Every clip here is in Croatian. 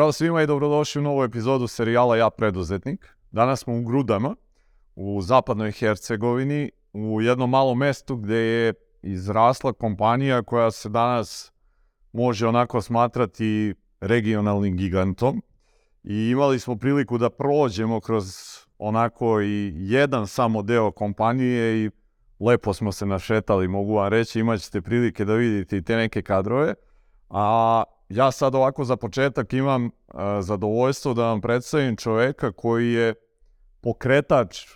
Zdravo svima i dobrodošli u novu epizodu serijala Ja preduzetnik. Danas smo u Grudama, u zapadnoj Hercegovini, u jednom malom mestu gdje je izrasla kompanija koja se danas može onako smatrati regionalnim gigantom. I imali smo priliku da prođemo kroz onako i jedan samo deo kompanije i lepo smo se našetali, mogu vam reći, imat ćete prilike da vidite i te neke kadrove. A ja sad ovako za početak imam e, zadovoljstvo da vam predstavim čovjeka koji je pokretač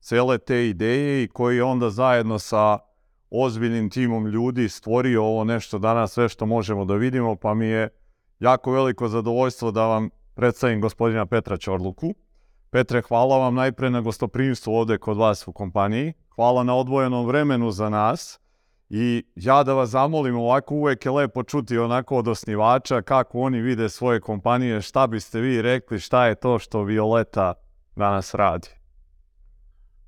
cele te ideje i koji je onda zajedno sa ozbiljnim timom ljudi stvorio ovo nešto danas, sve što možemo da vidimo, pa mi je jako veliko zadovoljstvo da vam predstavim gospodina Petra Čorluku. Petre, hvala vam najpre na gostoprimstvu ovdje kod vas u kompaniji. Hvala na odvojenom vremenu za nas. I ja da vas zamolim, ovako uvijek je lepo čuti onako od osnivača kako oni vide svoje kompanije, šta biste vi rekli, šta je to što Violeta danas radi.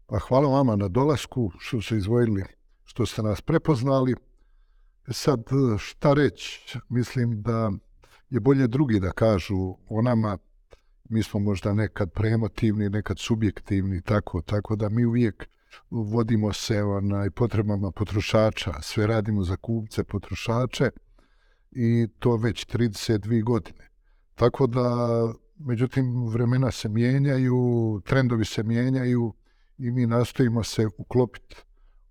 Pa hvala vama na dolasku, što ste izvojili, što ste nas prepoznali. Sad, šta reći, mislim da je bolje drugi da kažu o nama, mi smo možda nekad premotivni, nekad subjektivni, tako, tako da mi uvijek vodimo se onaj, potrebama potrošača, sve radimo za kupce, potrošače i to već 32 godine. Tako da, međutim, vremena se mijenjaju, trendovi se mijenjaju i mi nastojimo se uklopiti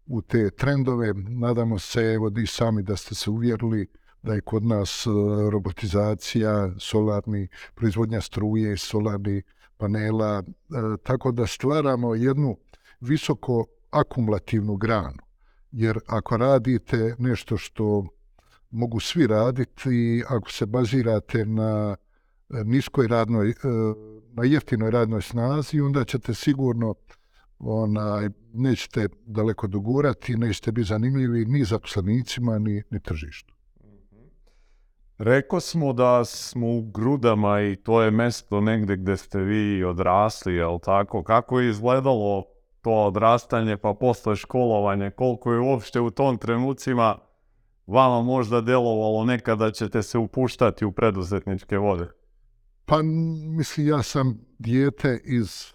u te trendove. Nadamo se, evo i sami da ste se uvjerili da je kod nas e, robotizacija, solarni, proizvodnja struje, solarni panela, e, tako da stvaramo jednu visoko akumulativnu granu. Jer ako radite nešto što mogu svi raditi i ako se bazirate na e, niskoj radnoj, e, na jeftinoj radnoj snazi, onda ćete sigurno onaj, nećete daleko dogurati, nećete biti zanimljivi ni zaposlenicima, ni, ni tržištu. Rekao smo da smo u Grudama i to je mesto negdje gdje ste vi odrasli, jel tako? Kako je izgledalo to odrastanje pa posle školovanje, koliko je uopšte u tom trenucima vama možda delovalo nekada ćete se upuštati u preduzetničke vode? Pa mislim ja sam dijete iz e,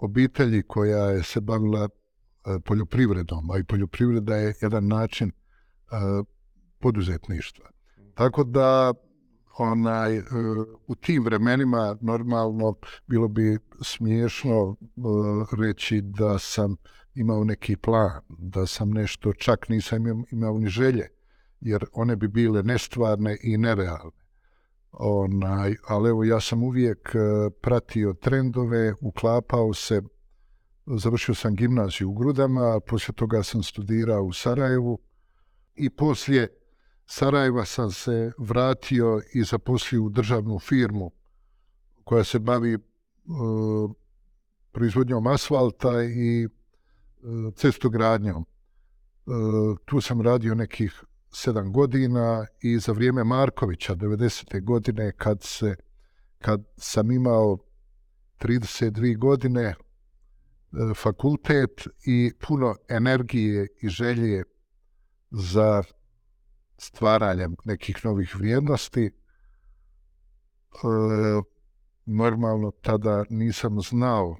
obitelji koja je se bavila e, poljoprivredom, a i poljoprivreda je jedan način e, poduzetništva. Tako da onaj, e, u tim vremenima normalno bilo bi smiješno e, reći da sam imao neki plan, da sam nešto, čak nisam imao ni želje, jer one bi bile nestvarne i nerealne. Onaj, ali evo ja sam uvijek e, pratio trendove, uklapao se, završio sam gimnaziju u Grudama, poslije toga sam studirao u Sarajevu i poslije Sarajeva sam se vratio i zaposlio u državnu firmu koja se bavi e, proizvodnjom asfalta i e, cestogradnjom. E, tu sam radio nekih sedam godina i za vrijeme Markovića, 90. godine, kad, se, kad sam imao 32 godine, fakultet i puno energije i želje za stvaranjem nekih novih vrijednosti. E, normalno tada nisam znao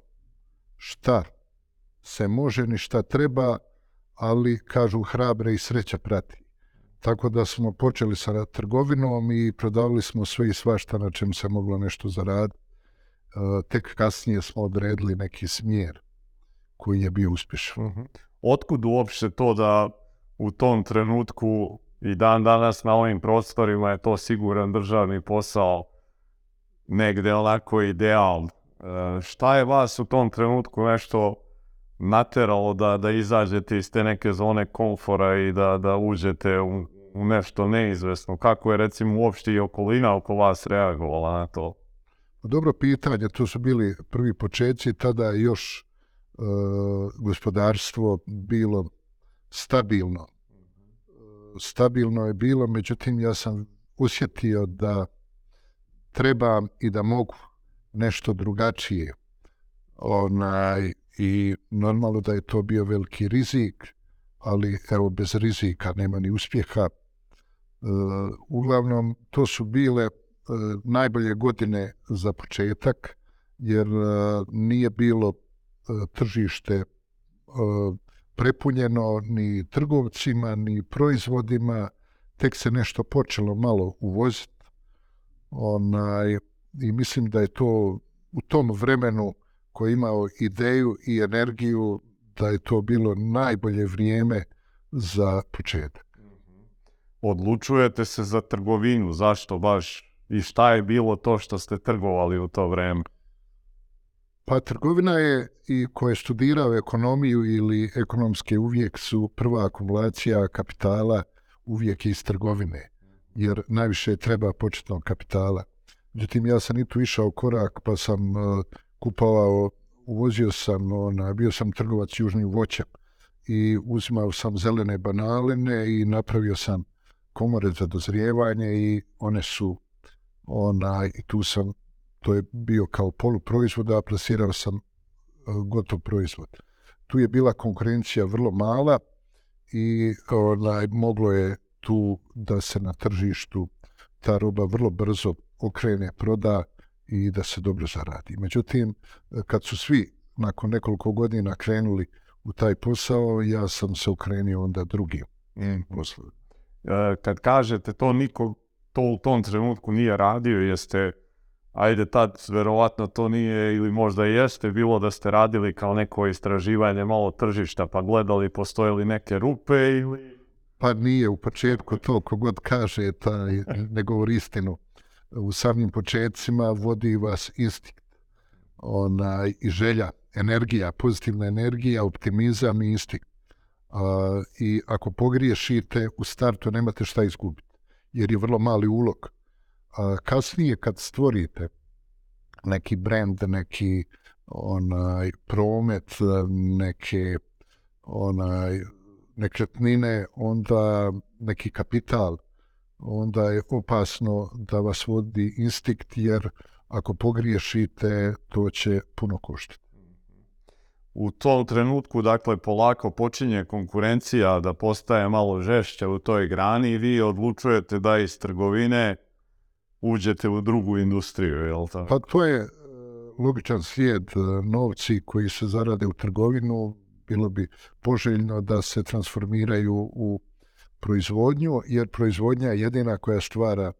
šta se može ni šta treba, ali kažu hrabre i sreća prati. Tako da smo počeli sa trgovinom i prodavali smo sve i svašta na čem se moglo nešto zaraditi. E, tek kasnije smo odredili neki smjer koji je bio uspješan. Uh Otkud uopće to da u tom trenutku i dan danas na ovim prostorima je to siguran državni posao negdje onako ideal. E, šta je vas u tom trenutku nešto nateralo da, da izađete iz te neke zone komfora i da, da uđete u, u nešto neizvesno? Kako je recimo uopšte i okolina oko vas reagovala na to? Dobro pitanje, to su bili prvi početci, tada još e, gospodarstvo bilo stabilno stabilno je bilo, međutim ja sam usjetio da treba i da mogu nešto drugačije. Onaj, I normalno da je to bio veliki rizik, ali evo bez rizika nema ni uspjeha. E, uglavnom to su bile najbolje godine za početak, jer e, nije bilo e, tržište e, prepunjeno ni trgovcima, ni proizvodima, tek se nešto počelo malo uvoziti. Onaj, I mislim da je to u tom vremenu koji je imao ideju i energiju, da je to bilo najbolje vrijeme za početak. Odlučujete se za trgovinu, zašto baš i šta je bilo to što ste trgovali u to vrijeme? Pa trgovina je i ko je studirao ekonomiju ili ekonomske uvijek su prva akumulacija kapitala uvijek iz trgovine, jer najviše treba početnog kapitala. Međutim, ja sam i tu išao korak pa sam uh, kupovao, uvozio sam, ona, bio sam trgovac južnim voćem i uzimao sam zelene banaline i napravio sam komore za dozrijevanje i one su, ona, i tu sam to je bio kao poluproizvod, a plasirao sam e, gotov proizvod. Tu je bila konkurencija vrlo mala i onaj, moglo je tu da se na tržištu ta roba vrlo brzo okrene, proda i da se dobro zaradi. Međutim, kad su svi nakon nekoliko godina krenuli u taj posao, ja sam se okrenio onda drugim mm. poslovima. E, kad kažete to niko to u tom trenutku nije radio, jeste ajde tad verovatno to nije ili možda jeste bilo da ste radili kao neko istraživanje malo tržišta pa gledali postoje li neke rupe ili... Pa nije u početku to, kogod kaže taj ne govori istinu. U samim početcima vodi vas instinkt ona, i želja, energija, pozitivna energija, optimizam i instinkt. A, I ako pogriješite, u startu nemate šta izgubiti, jer je vrlo mali ulog a kasnije kad stvorite neki brand, neki onaj promet, neke onaj nekretnine, onda neki kapital, onda je opasno da vas vodi instinkt, jer ako pogriješite, to će puno koštati. U tom trenutku, dakle, polako počinje konkurencija da postaje malo žešća u toj grani i vi odlučujete da iz trgovine uđete u drugu industriju, je li tako? Pa to je e, logičan slijed e, novci koji se zarade u trgovinu, bilo bi poželjno da se transformiraju u proizvodnju, jer proizvodnja je jedina koja stvara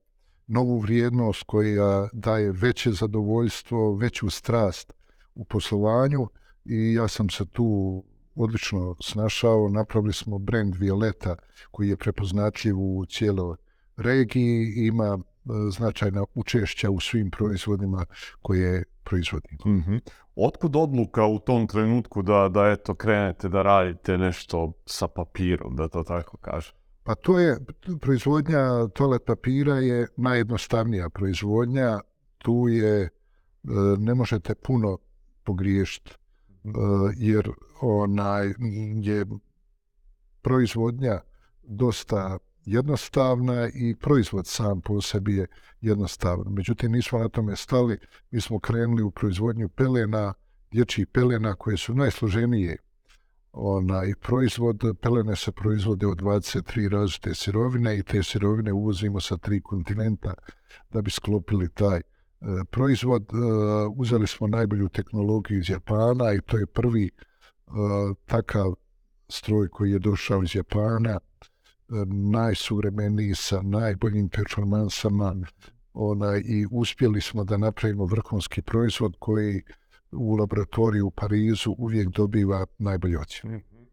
novu vrijednost, koja daje veće zadovoljstvo, veću strast u poslovanju i ja sam se tu odlično snašao. Napravili smo brand Violeta koji je prepoznatljiv u cijeloj regiji, ima značajna učešća u svim proizvodima koje proizvodimo. Mm-hmm. Otkud odluka u tom trenutku da, da eto krenete da radite nešto sa papirom, da to tako kažem? Pa to je, proizvodnja toalet papira je najjednostavnija proizvodnja. Tu je, e, ne možete puno pogriješiti, e, jer onaj je proizvodnja dosta jednostavna i proizvod sam po sebi je jednostavan. Međutim, nismo na tome stali, mi smo krenuli u proizvodnju pelena, dječjih pelena koje su najsloženije. Onaj proizvod, pelene se proizvode od 23 različite sirovine i te sirovine uvozimo sa tri kontinenta da bi sklopili taj e, proizvod. E, uzeli smo najbolju tehnologiju iz Japana i to je prvi e, takav stroj koji je došao iz Japana najsuvremeniji sa najboljim performansama ona, i uspjeli smo da napravimo vrhunski proizvod koji u laboratoriju u Parizu uvijek dobiva najbolje ocjene. Mhm.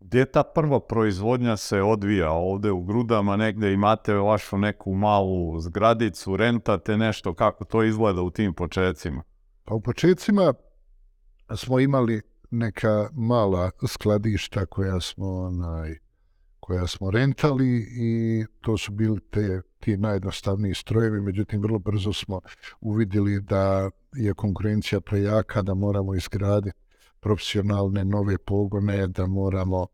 Gdje ta prva proizvodnja se odvija? Ovdje u Grudama negdje imate vašu neku malu zgradicu, rentate nešto, kako to izgleda u tim početcima? Pa u početcima smo imali neka mala skladišta koja smo onaj, koja smo rentali i to su bili te, ti najjednostavniji strojevi, međutim vrlo brzo smo uvidjeli da je konkurencija prejaka, da moramo izgraditi profesionalne nove pogone, da moramo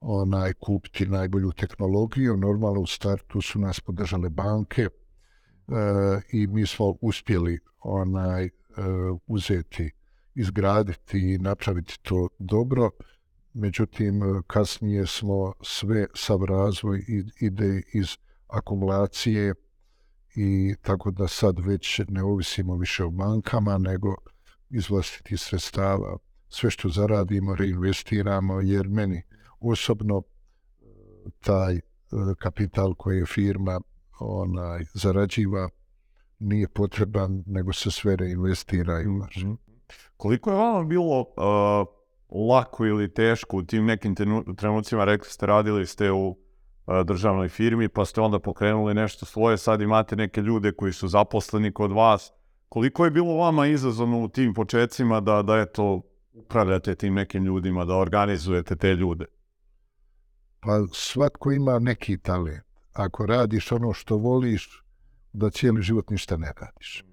onaj kupiti najbolju tehnologiju. Normalno u startu su nas podržale banke e, i mi smo uspjeli onaj e, uzeti, izgraditi i napraviti to dobro međutim e, kasnije smo sve sav razvoj ide iz akumulacije i tako da sad već ne ovisimo više o bankama, nego iz vlastitih sredstava. Sve što zaradimo reinvestiramo, jer meni osobno e, taj e, kapital koji je firma onaj, zarađiva nije potreban, nego se sve reinvestira i ulaže. Mhm. Koliko je vama bilo uh, lako ili teško u tim nekim trenu- trenucima, rekli ste, radili ste u uh, državnoj firmi, pa ste onda pokrenuli nešto svoje, sad imate neke ljude koji su zaposleni kod vas. Koliko je bilo vama izazovno u tim početcima da, da eto, upravljate tim nekim ljudima, da organizujete te ljude? Pa svatko ima neki talent. Ako radiš ono što voliš, da cijeli život ništa ne radiš. E,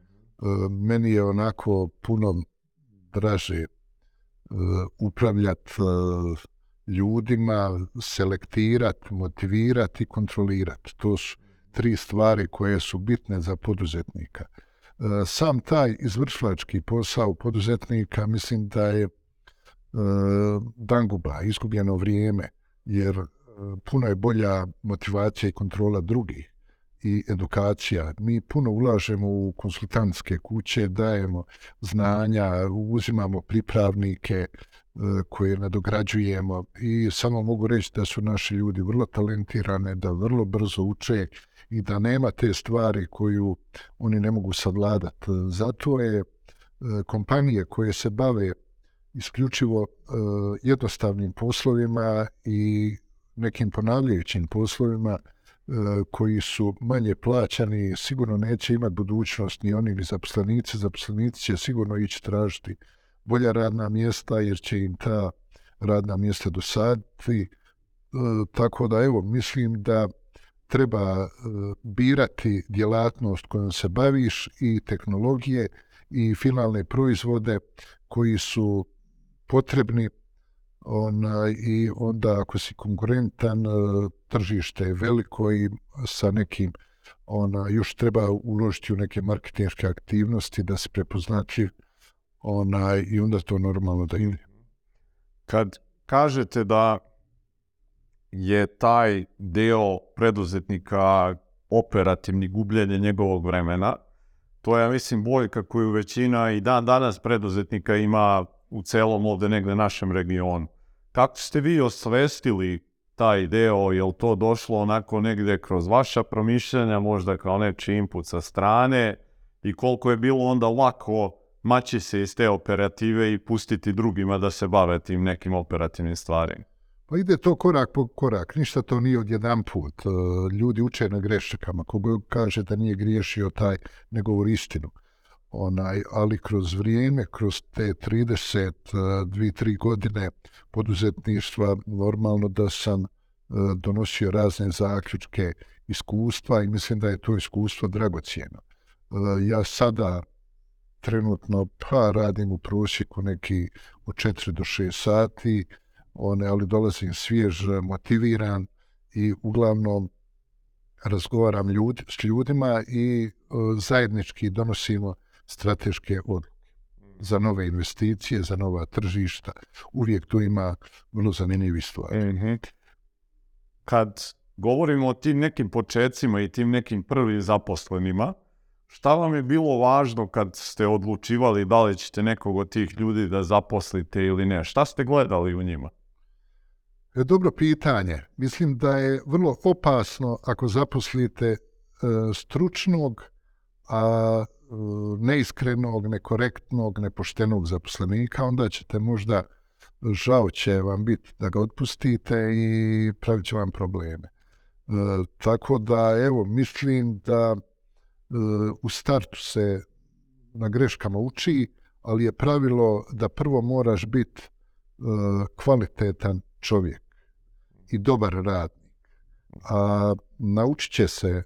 meni je onako puno draže e, upravljati e, ljudima, selektirati, motivirati i kontrolirati. To su tri stvari koje su bitne za poduzetnika. E, sam taj izvršlački posao poduzetnika mislim da je e, danguba, izgubljeno vrijeme, jer e, puno je bolja motivacija i kontrola drugih i edukacija. Mi puno ulažemo u konsultantske kuće, dajemo znanja, uzimamo pripravnike e, koje nadograđujemo i samo mogu reći da su naši ljudi vrlo talentirane, da vrlo brzo uče i da nema te stvari koju oni ne mogu savladati. Zato je e, kompanije koje se bave isključivo e, jednostavnim poslovima i nekim ponavljajućim poslovima koji su manje plaćani, sigurno neće imati budućnost ni oni ni zaposlenici. Zaposlenici će sigurno ići tražiti bolja radna mjesta jer će im ta radna mjesta dosaditi. E, tako da evo, mislim da treba e, birati djelatnost kojom se baviš i tehnologije i finalne proizvode koji su potrebni onaj, i onda ako si konkurentan, e, tržište je veliko i sa nekim ona, još treba uložiti u neke marketinške aktivnosti da se prepoznatljiv onaj, i onda to normalno da ide. Kad kažete da je taj deo preduzetnika operativni gubljenje njegovog vremena, to je, ja mislim, boljka koju većina i dan danas preduzetnika ima u celom ovde negde našem regionu. Kako ste vi osvestili taj deo, je li to došlo onako negde kroz vaša promišljanja, možda kao neči input sa strane i koliko je bilo onda lako maći se iz te operative i pustiti drugima da se bave tim nekim operativnim stvarima? Pa ide to korak po korak, ništa to nije od jedan put. E, Ljudi uče na greškama, kogo kaže da nije griješio taj, ne govori istinu. Onaj, ali kroz vrijeme, kroz te 30, 2-3 godine poduzetništva, normalno da sam e, donosio razne zaključke, iskustva i mislim da je to iskustvo dragocijeno. E, Ja sada trenutno pa radim u prosjeku neki od 4 do 6 sati, one, ali dolazim svjež, motiviran i uglavnom razgovaram ljudi, s ljudima i e, zajednički donosimo strateške odluke za nove investicije, za nova tržišta. Uvijek tu ima vrlo zanimljivi stvari. Mhm. Kad govorimo o tim nekim počecima i tim nekim prvim zaposlenima, šta vam je bilo važno kad ste odlučivali da li ćete nekog od tih ljudi da zaposlite ili ne? Šta ste gledali u njima? E, Dobro pitanje. Mislim da je vrlo opasno ako zaposlite e, stručnog, a neiskrenog, nekorektnog, nepoštenog zaposlenika, onda ćete možda, žao će vam biti da ga otpustite i pravit će vam probleme. E, tako da, evo, mislim da e, u startu se na greškama uči, ali je pravilo da prvo moraš biti e, kvalitetan čovjek i dobar radnik. A naučit će se, e,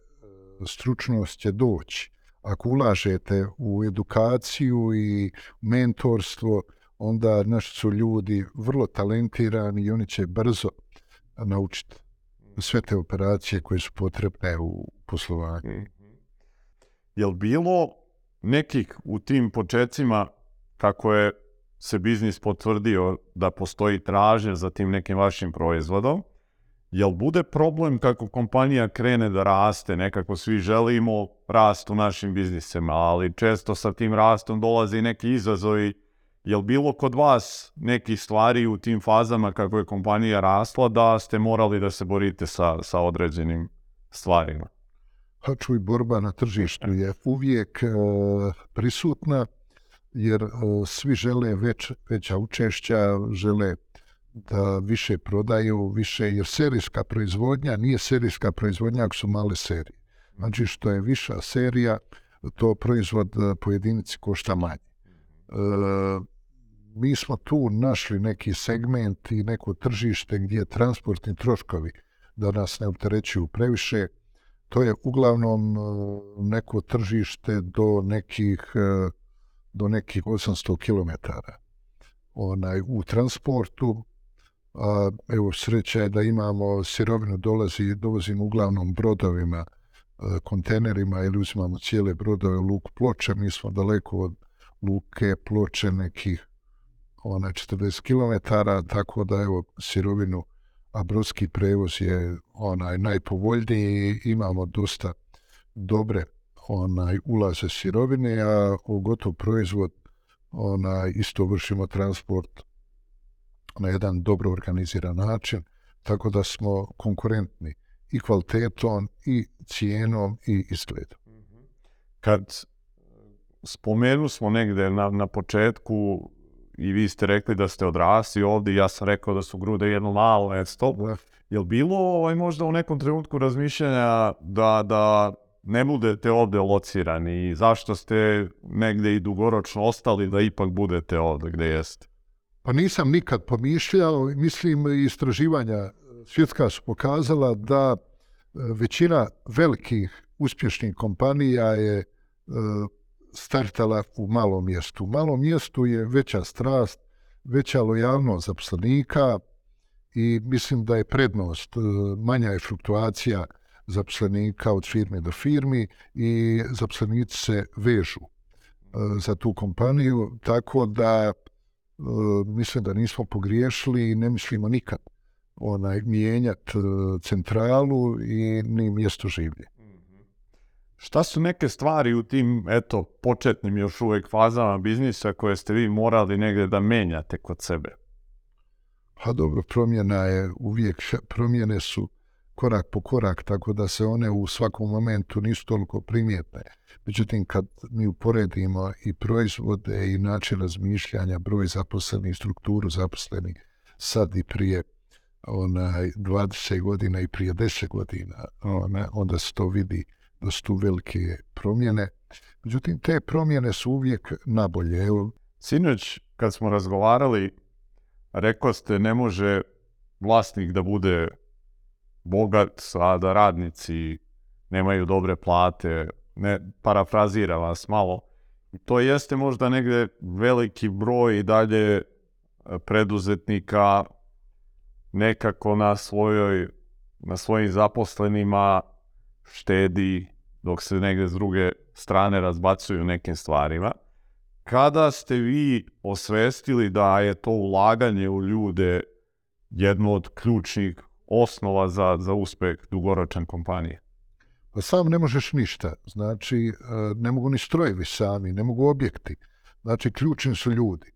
stručnost će doći. Ako ulažete u edukaciju i mentorstvo, onda naši su ljudi vrlo talentirani i oni će brzo naučiti sve te operacije koje su potrebne u poslovanju. Jel bilo nekih u tim počecima kako je se biznis potvrdio da postoji tražnja za tim nekim vašim proizvodom, Jel bude problem kako kompanija krene da raste, nekako svi želimo rast u našim biznisima, ali često sa tim rastom dolaze i neki izazovi. Jel bilo kod vas neki stvari u tim fazama kako je kompanija rasla da ste morali da se borite sa, sa određenim stvarima? Pa čuj, borba na tržištu je uvijek e, prisutna, jer e, svi žele već, veća učešća, žele da više prodaju, više, jer serijska proizvodnja nije serijska proizvodnja ako su male serije. Znači što je viša serija, to proizvod e, po jedinici košta manje. E, mi smo tu našli neki segment i neko tržište gdje transportni troškovi da nas ne opterećuju previše. To je uglavnom e, neko tržište do nekih, do nekih 800 km onaj, u transportu, a, evo sreća je da imamo sirovinu dolazi dovozimo uglavnom brodovima e, kontenerima ili uzimamo cijele brodove u luku ploče. Mi smo daleko od luke ploče nekih ona 40 km tako da evo sirovinu a brodski prevoz je onaj najpovoljniji imamo dosta dobre onaj ulaze sirovine a u gotov proizvod onaj isto vršimo transport na jedan dobro organiziran način, tako da smo konkurentni i kvalitetom, i cijenom, i izgledom. Kad spomenu smo negde na, na početku i vi ste rekli da ste odrasli ovdje, ja sam rekao da su grude jedno malo mesto. Je bilo ovaj, možda u nekom trenutku razmišljanja da, da ne budete ovdje locirani i zašto ste negde i dugoročno ostali da ipak budete ovdje gdje jeste? Pa nisam nikad pomišljao, mislim istraživanja svjetska su pokazala da e, većina velikih uspješnih kompanija je e, startala u malom mjestu. U malom mjestu je veća strast, veća lojalnost zaposlenika i mislim da je prednost, e, manja je fluktuacija zaposlenika od firme do firmi i zaposlenici se vežu za tu kompaniju, tako da mislim da nismo pogriješili i ne mislimo nikad onaj mijenjati e, centralu i ni mjesto življe. Šta su neke stvari u tim, eto, početnim još uvijek fazama biznisa koje ste vi morali negdje da menjate kod sebe? Pa dobro, promjena je uvijek, promjene su korak po korak, tako da se one u svakom momentu nisu toliko primjetne. Međutim, kad mi uporedimo i proizvode i način razmišljanja, broj zaposlenih, strukturu zaposlenih, sad i prije onaj, 20 godina i prije 10 godina, ona, onda se to vidi da su tu velike promjene. Međutim, te promjene su uvijek nabolje. Evo, Sinoć, kad smo razgovarali, rekao ste ne može vlasnik da bude bogat, a da radnici nemaju dobre plate, ne parafrazira vas malo. To jeste možda negde veliki broj i dalje e, preduzetnika nekako na svojoj na svojim zaposlenima štedi dok se negde s druge strane razbacuju nekim stvarima. Kada ste vi osvestili da je to ulaganje u ljude jedno od ključnih osnova za, za uspeh dugoročan kompanije? Pa sam ne možeš ništa. Znači, e, ne mogu ni strojevi sami, ne mogu objekti. Znači, ključni su ljudi.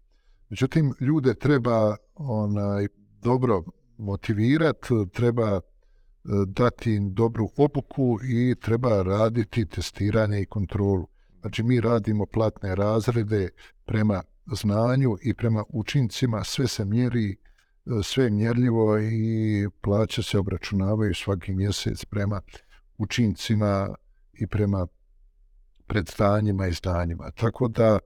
Međutim, ljude treba onaj dobro motivirati, treba e, dati im dobru obuku i treba raditi testiranje i kontrolu. Znači, mi radimo platne razrede prema znanju i prema učincima, sve se mjeri, sve je mjerljivo i plaće se obračunavaju svaki mjesec prema učincima i prema predstanjima i zdanjima. Tako da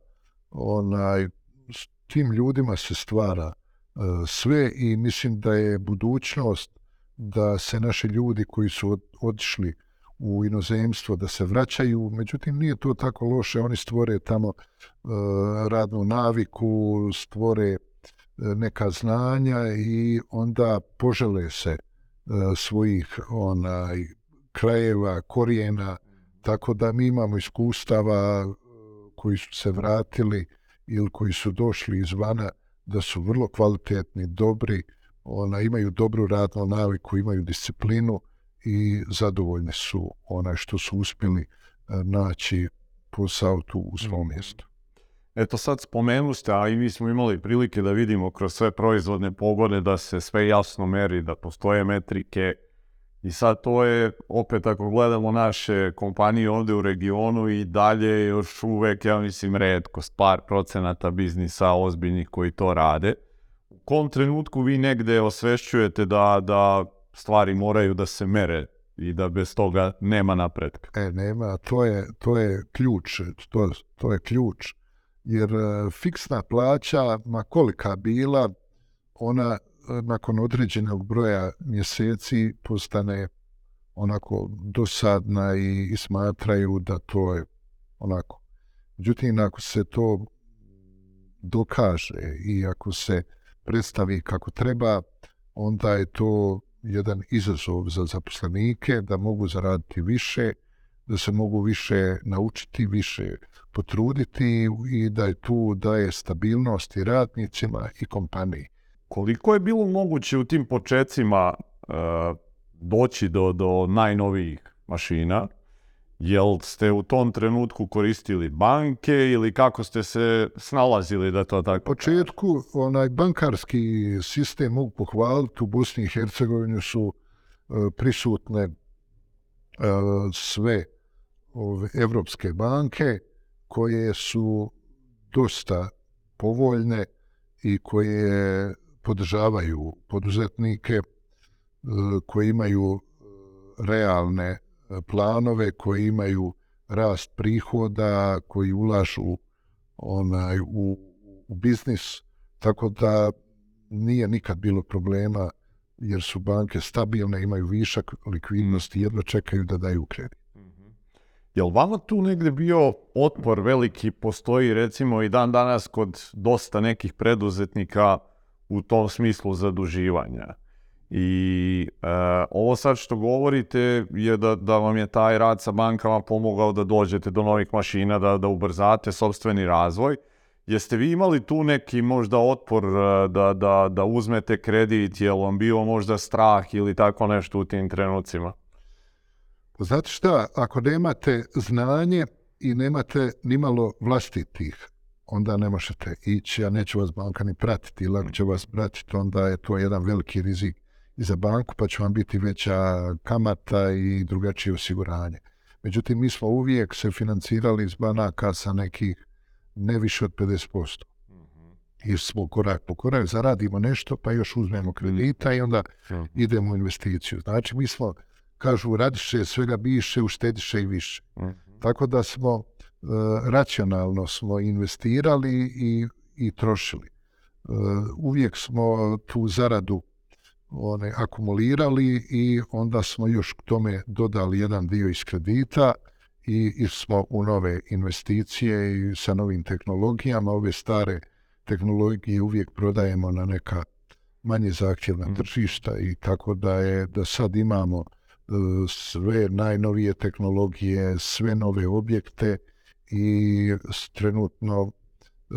onaj, s tim ljudima se stvara uh, sve i mislim da je budućnost da se naši ljudi koji su otišli u inozemstvo da se vraćaju, međutim nije to tako loše, oni stvore tamo uh, radnu naviku, stvore neka znanja i onda požele se uh, svojih onaj krajeva, korijena, tako da mi imamo iskustava e, koji su se vratili ili koji su došli izvana da su vrlo kvalitetni, dobri ona, imaju dobru radnu naviku, imaju disciplinu i zadovoljni su onaj što su uspjeli e, naći posao tu u svom Mhm. mjestu. Eto sad spomenu ste, a i mi smo imali prilike da vidimo kroz sve proizvodne pogone da se sve jasno meri, da postoje metrike i sad to je, opet ako gledamo naše kompanije ovdje u regionu i dalje je još uvek, ja mislim, redkost, par procenata biznisa ozbiljnih koji to rade. U kom trenutku vi negde osvešćujete da, da stvari moraju da se mere i da bez toga nema napretka? E, nema, to je, to je ključ, to, to je ključ. Jer e, fiksna plaća, ma kolika bila, ona e, nakon određenog broja mjeseci postane onako dosadna i, i smatraju da to je onako. Međutim, ako se to dokaže i ako se predstavi kako treba, onda je to jedan izazov za zaposlenike da mogu zaraditi više, da se mogu više naučiti, više potruditi i da je tu daje stabilnost i radnicima i kompaniji. Koliko je bilo moguće u tim počecima e, doći do, do najnovijih mašina? Jel ste u tom trenutku koristili banke ili kako ste se snalazili da to U tako... početku onaj bankarski sistem mogu pohvaliti u Bosni i Hercegovini su e, prisutne e, sve ove evropske banke koje su dosta povoljne i koje podržavaju poduzetnike e, koji imaju e, realne e, planove, koji imaju rast prihoda, koji ulažu onaj u, u biznis, tako da nije nikad bilo problema jer su banke stabilne, imaju višak likvidnosti, jedva čekaju da daju kredit. Jel vama tu negdje bio otpor veliki, postoji recimo i dan danas kod dosta nekih preduzetnika u tom smislu zaduživanja? I e, ovo sad što govorite je da, da vam je taj rad sa bankama pomogao da dođete do novih mašina, da, da ubrzate sobstveni razvoj. Jeste vi imali tu neki možda otpor e, da, da, da uzmete kredit, je li vam bio možda strah ili tako nešto u tim trenucima? Znate šta, ako nemate znanje i nemate nimalo vlastitih, onda ne možete ići, a neće vas banka ni pratiti, ili ako će vas pratiti, onda je to jedan veliki rizik i za banku, pa će vam biti veća kamata i drugačije osiguranje. Međutim, mi smo uvijek se financirali iz banaka sa nekih ne više od 50%. Jer smo korak po korak, zaradimo nešto, pa još uzmemo kredita i onda idemo u investiciju. Znači, mi smo, kažu, radiše svega biše, uštediše i više. Tako da smo, e, racionalno smo investirali i, i trošili. E, uvijek smo tu zaradu one, akumulirali i onda smo još k tome dodali jedan dio iz kredita i, smo u nove investicije i sa novim tehnologijama. Ove stare tehnologije uvijek prodajemo na neka manje zahtjevna Mhm. tržišta i tako da je da sad imamo sve najnovije tehnologije, sve nove objekte i trenutno e,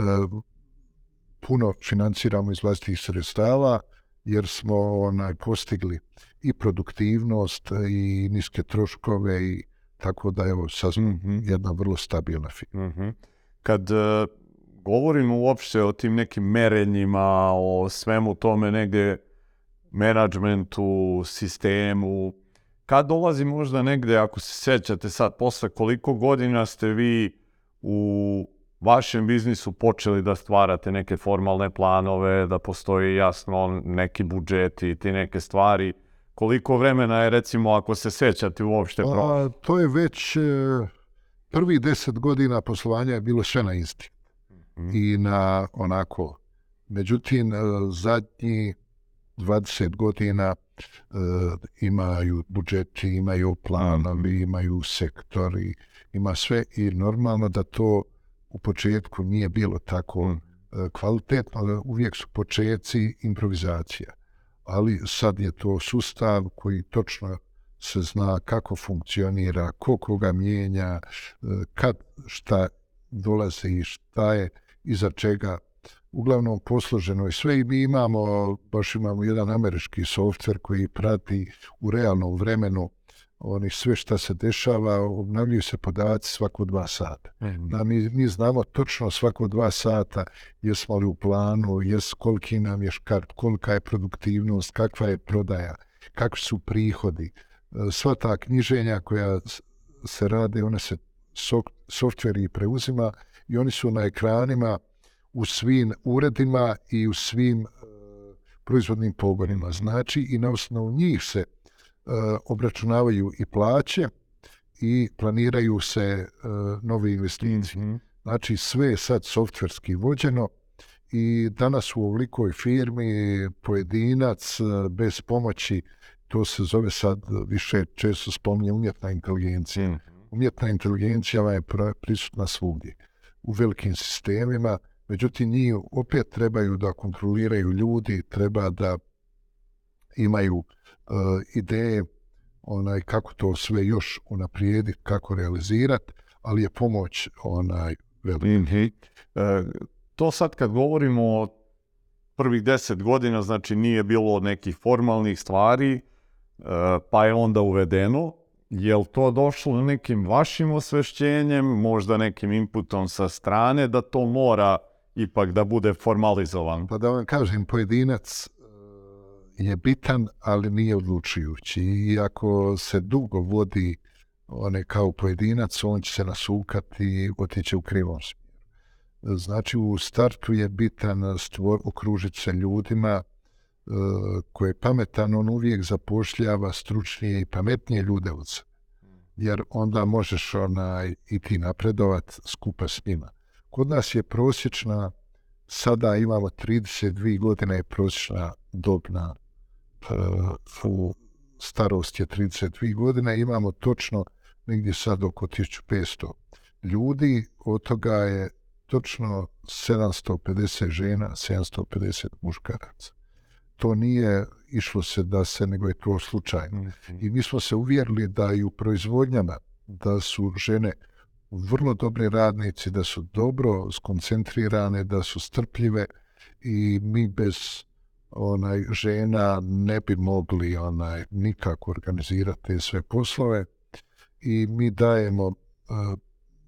puno financiramo iz vlastitih sredstava jer smo onaj postigli i produktivnost i niske troškove i tako da evo sad smo Mhm. jedna vrlo stabilna firma. Mhm. Kad e, govorimo uopšte o tim nekim merenjima, o svemu tome negdje menadžmentu, sistemu, kad dolazi možda negdje, ako se sjećate sad, posle koliko godina ste vi u vašem biznisu počeli da stvarate neke formalne planove, da postoji jasno neki budžeti i ti neke stvari, koliko vremena je recimo ako se sjećate uopšte. A, to je već e, prvi deset godina poslovanja je bilo sve na isti Mhm. i na onako. Međutim, e, zadnji 20 godina e, imaju budžeti, imaju planovi, imaju sektori, ima sve i normalno da to u početku nije bilo tako Mhm. e, kvalitetno, ali uvijek su početci improvizacija. Ali sad je to sustav koji točno se zna kako funkcionira, ko koga mijenja, e, kad šta dolazi i šta je iza čega uglavnom posloženo i sve i mi imamo, baš imamo jedan američki softver koji prati u realnom vremenu oni sve šta se dešava, obnavljaju se podaci svako dva sata. Da, mi, mi znamo točno svako dva sata jesmo li u planu, jes, koliki nam je škart, kolika je produktivnost, kakva je prodaja, kakvi su prihodi. E, Sva ta knjiženja koja se rade, one se softveri preuzima i oni su na ekranima u svim uredima i u svim e, proizvodnim pogonima. Znači i na osnovu njih se e, obračunavaju i plaće i planiraju se e, nove investicije. Mhm. Znači sve je sad softverski vođeno i danas u ovolikoj firmi pojedinac bez pomoći, to se zove sad više često spominje umjetna inteligencija. Mhm. Umjetna inteligencija je prisutna svugdje u velikim sistemima, međutim njih opet trebaju da kontroliraju ljudi, treba da imaju uh, ideje onaj kako to sve još unaprijediti, kako realizirati, ali je pomoć onaj velika. Mhm. E, to sad kad govorimo o prvih deset godina, znači nije bilo nekih formalnih stvari, e, pa je onda uvedeno. Je li to došlo nekim vašim osvešćenjem, možda nekim inputom sa strane, da to mora ipak da bude formalizovan? Pa da vam kažem, pojedinac uh, je bitan, ali nije odlučujući. I ako se dugo vodi one kao pojedinac, on će se nasukati i otići u krivom smjeru. Znači, u startu je bitan stvor, okružiti se ljudima uh, koje je pametan, on uvijek zapošljava stručnije i pametnije ljude od sebe. Jer onda možeš onaj, i ti napredovat skupa s njima. Kod nas je prosječna sada imamo 32 godine je prosječna dobna uh, u starost je 32 godine, imamo točno negdje sad oko 1500 ljudi, od toga je točno 750 žena, 750 muškaraca. To nije išlo se da se, nego je to slučajno. I mi smo se uvjerili da i u proizvodnjama da su žene vrlo dobri radnici, da su dobro skoncentrirane, da su strpljive i mi bez onaj žena ne bi mogli onaj nikako organizirati sve poslove i mi dajemo uh,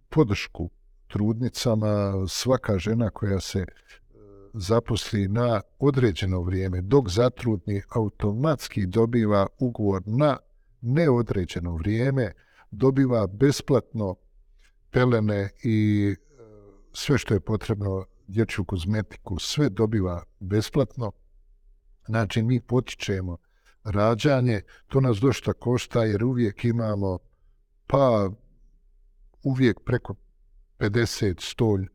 podršku trudnicama. Svaka žena koja se e, zaposli na određeno vrijeme dok zatrudni automatski dobiva ugovor na neodređeno vrijeme dobiva besplatno pelene i e, sve što je potrebno dječju kozmetiku, sve dobiva besplatno. Znači, mi potičemo rađanje, to nas dosta košta jer uvijek imamo, pa uvijek preko 50-100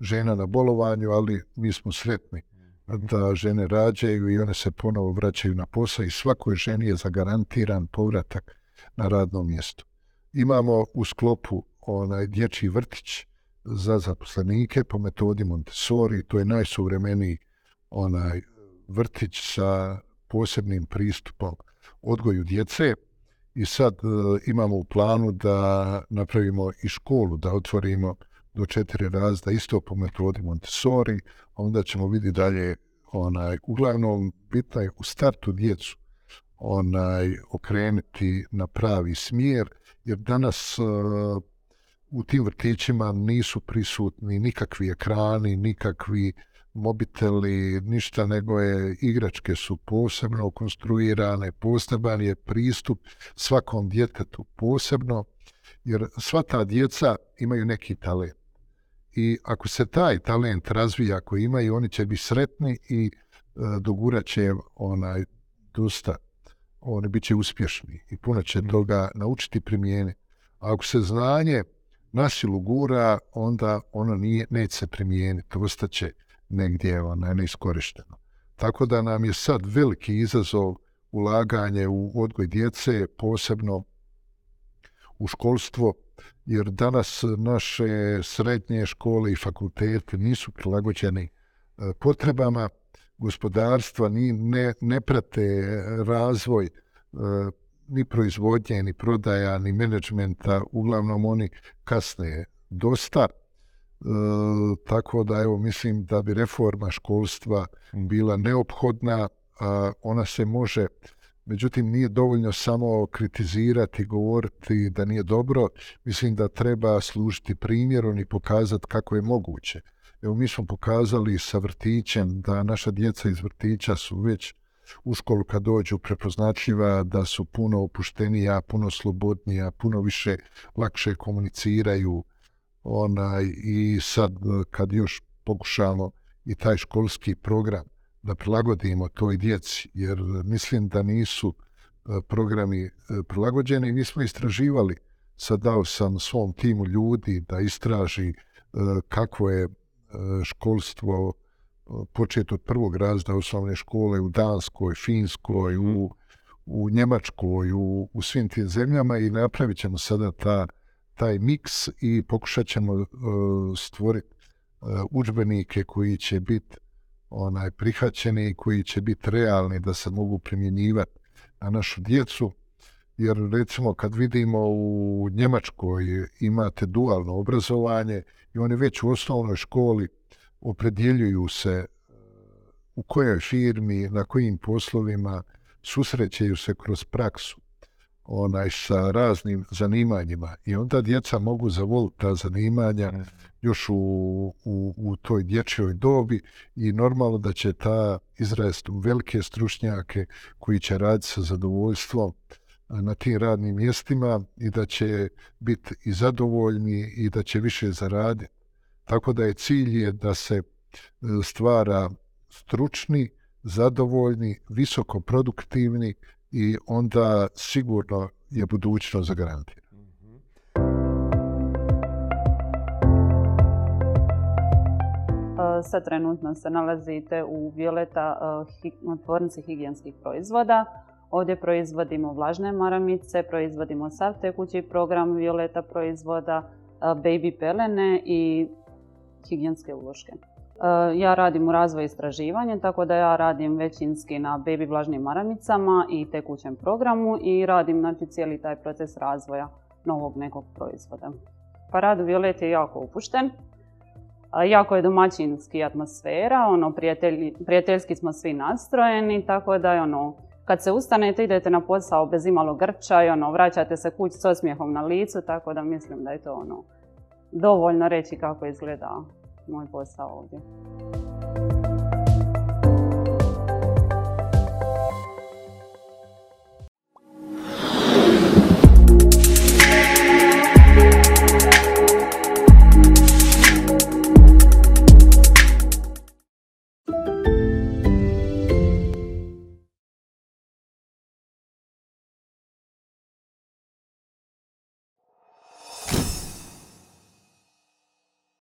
žena na bolovanju, ali mi smo sretni da žene rađaju i one se ponovo vraćaju na posao i svakoj ženi je zagarantiran povratak na radno mjesto. Imamo u sklopu onaj dječji vrtić za zaposlenike po metodi Montessori, to je najsuvremeniji onaj vrtić sa posebnim pristupom odgoju djece. I sad e, imamo u planu da napravimo i školu, da otvorimo do četiri razda isto po metodi Montessori, a onda ćemo vidjeti dalje onaj, uglavnom bitno je u startu djecu onaj, okrenuti na pravi smjer, jer danas uh, u tim vrtićima nisu prisutni nikakvi ekrani, nikakvi mobiteli, ništa nego je igračke su posebno konstruirane, poseban je pristup svakom djetetu posebno, jer sva ta djeca imaju neki talent. I ako se taj talent razvija ako imaju, oni će biti sretni i e, dogurat će onaj dosta, oni bit će uspješni i puno će toga naučiti primijeniti. Ako se znanje nasilu gura, onda ono nije, neće se primijeniti, ostaće negdje onaj, neiskorišteno. Tako da nam je sad veliki izazov ulaganje u odgoj djece, posebno u školstvo, jer danas naše srednje škole i fakultete nisu prilagođeni e, potrebama gospodarstva, ni, ne, ne prate razvoj e, ni proizvodnje, ni prodaja, ni menadžmenta, uglavnom oni kasne dosta. tako da evo mislim da bi reforma školstva bila neophodna, a ona se može Međutim, nije dovoljno samo kritizirati, govoriti da nije dobro. Mislim da treba služiti primjerom i pokazati kako je moguće. Evo, mi smo pokazali sa vrtićem da naša djeca iz vrtića su već u školu kad dođu prepoznatljiva, da su puno opuštenija, puno slobodnija, puno više lakše komuniciraju. Onaj, I sad kad još pokušamo i taj školski program da prilagodimo toj djeci, jer mislim da nisu e, programi e, prilagođeni. Mi smo istraživali, sad dao sam svom timu ljudi da istraži e, kako je školstvo početi od prvog razda osnovne škole u Danskoj, Finskoj, u, u Njemačkoj, u, u svim tim zemljama i napravit ćemo sada ta, taj miks i pokušat ćemo uh, stvoriti uh, udžbenike koji će biti onaj prihvaćeni i koji će biti realni da se mogu primjenjivati na našu djecu. Jer recimo kad vidimo u Njemačkoj imate dualno obrazovanje i oni već u osnovnoj školi opredjeljuju se e, u kojoj firmi, na kojim poslovima susrećeju se kroz praksu onaj sa raznim zanimanjima i onda djeca mogu zavoliti ta zanimanja mhm. još u, u, u toj dječjoj dobi i normalno da će ta izrast u velike stručnjake koji će raditi sa zadovoljstvom na tim radnim mjestima i da će biti i zadovoljni i da će više zaraditi. Tako da je cilj je da se e, stvara stručni, zadovoljni, visoko produktivni i onda sigurno je budućnost zagarantirana. Sad trenutno se nalazite u Violeta tvornici higijenskih proizvoda. Ovdje proizvodimo vlažne maramice, proizvodimo sav tekući program Violeta proizvoda, baby pelene i higijenske uloške. E, ja radim u razvoju istraživanja, tako da ja radim većinski na baby vlažnim maramicama i tekućem programu i radim znači, cijeli taj proces razvoja novog nekog proizvoda. Pa rad Violet je jako upušten, jako je domaćinski atmosfera, ono, prijateljski smo svi nastrojeni, tako da je ono, kad se ustanete idete na posao bez imalo grča i ono, vraćate se kući s osmijehom na licu, tako da mislim da je to ono, dovoljno reći kako izgleda moj posao ovdje.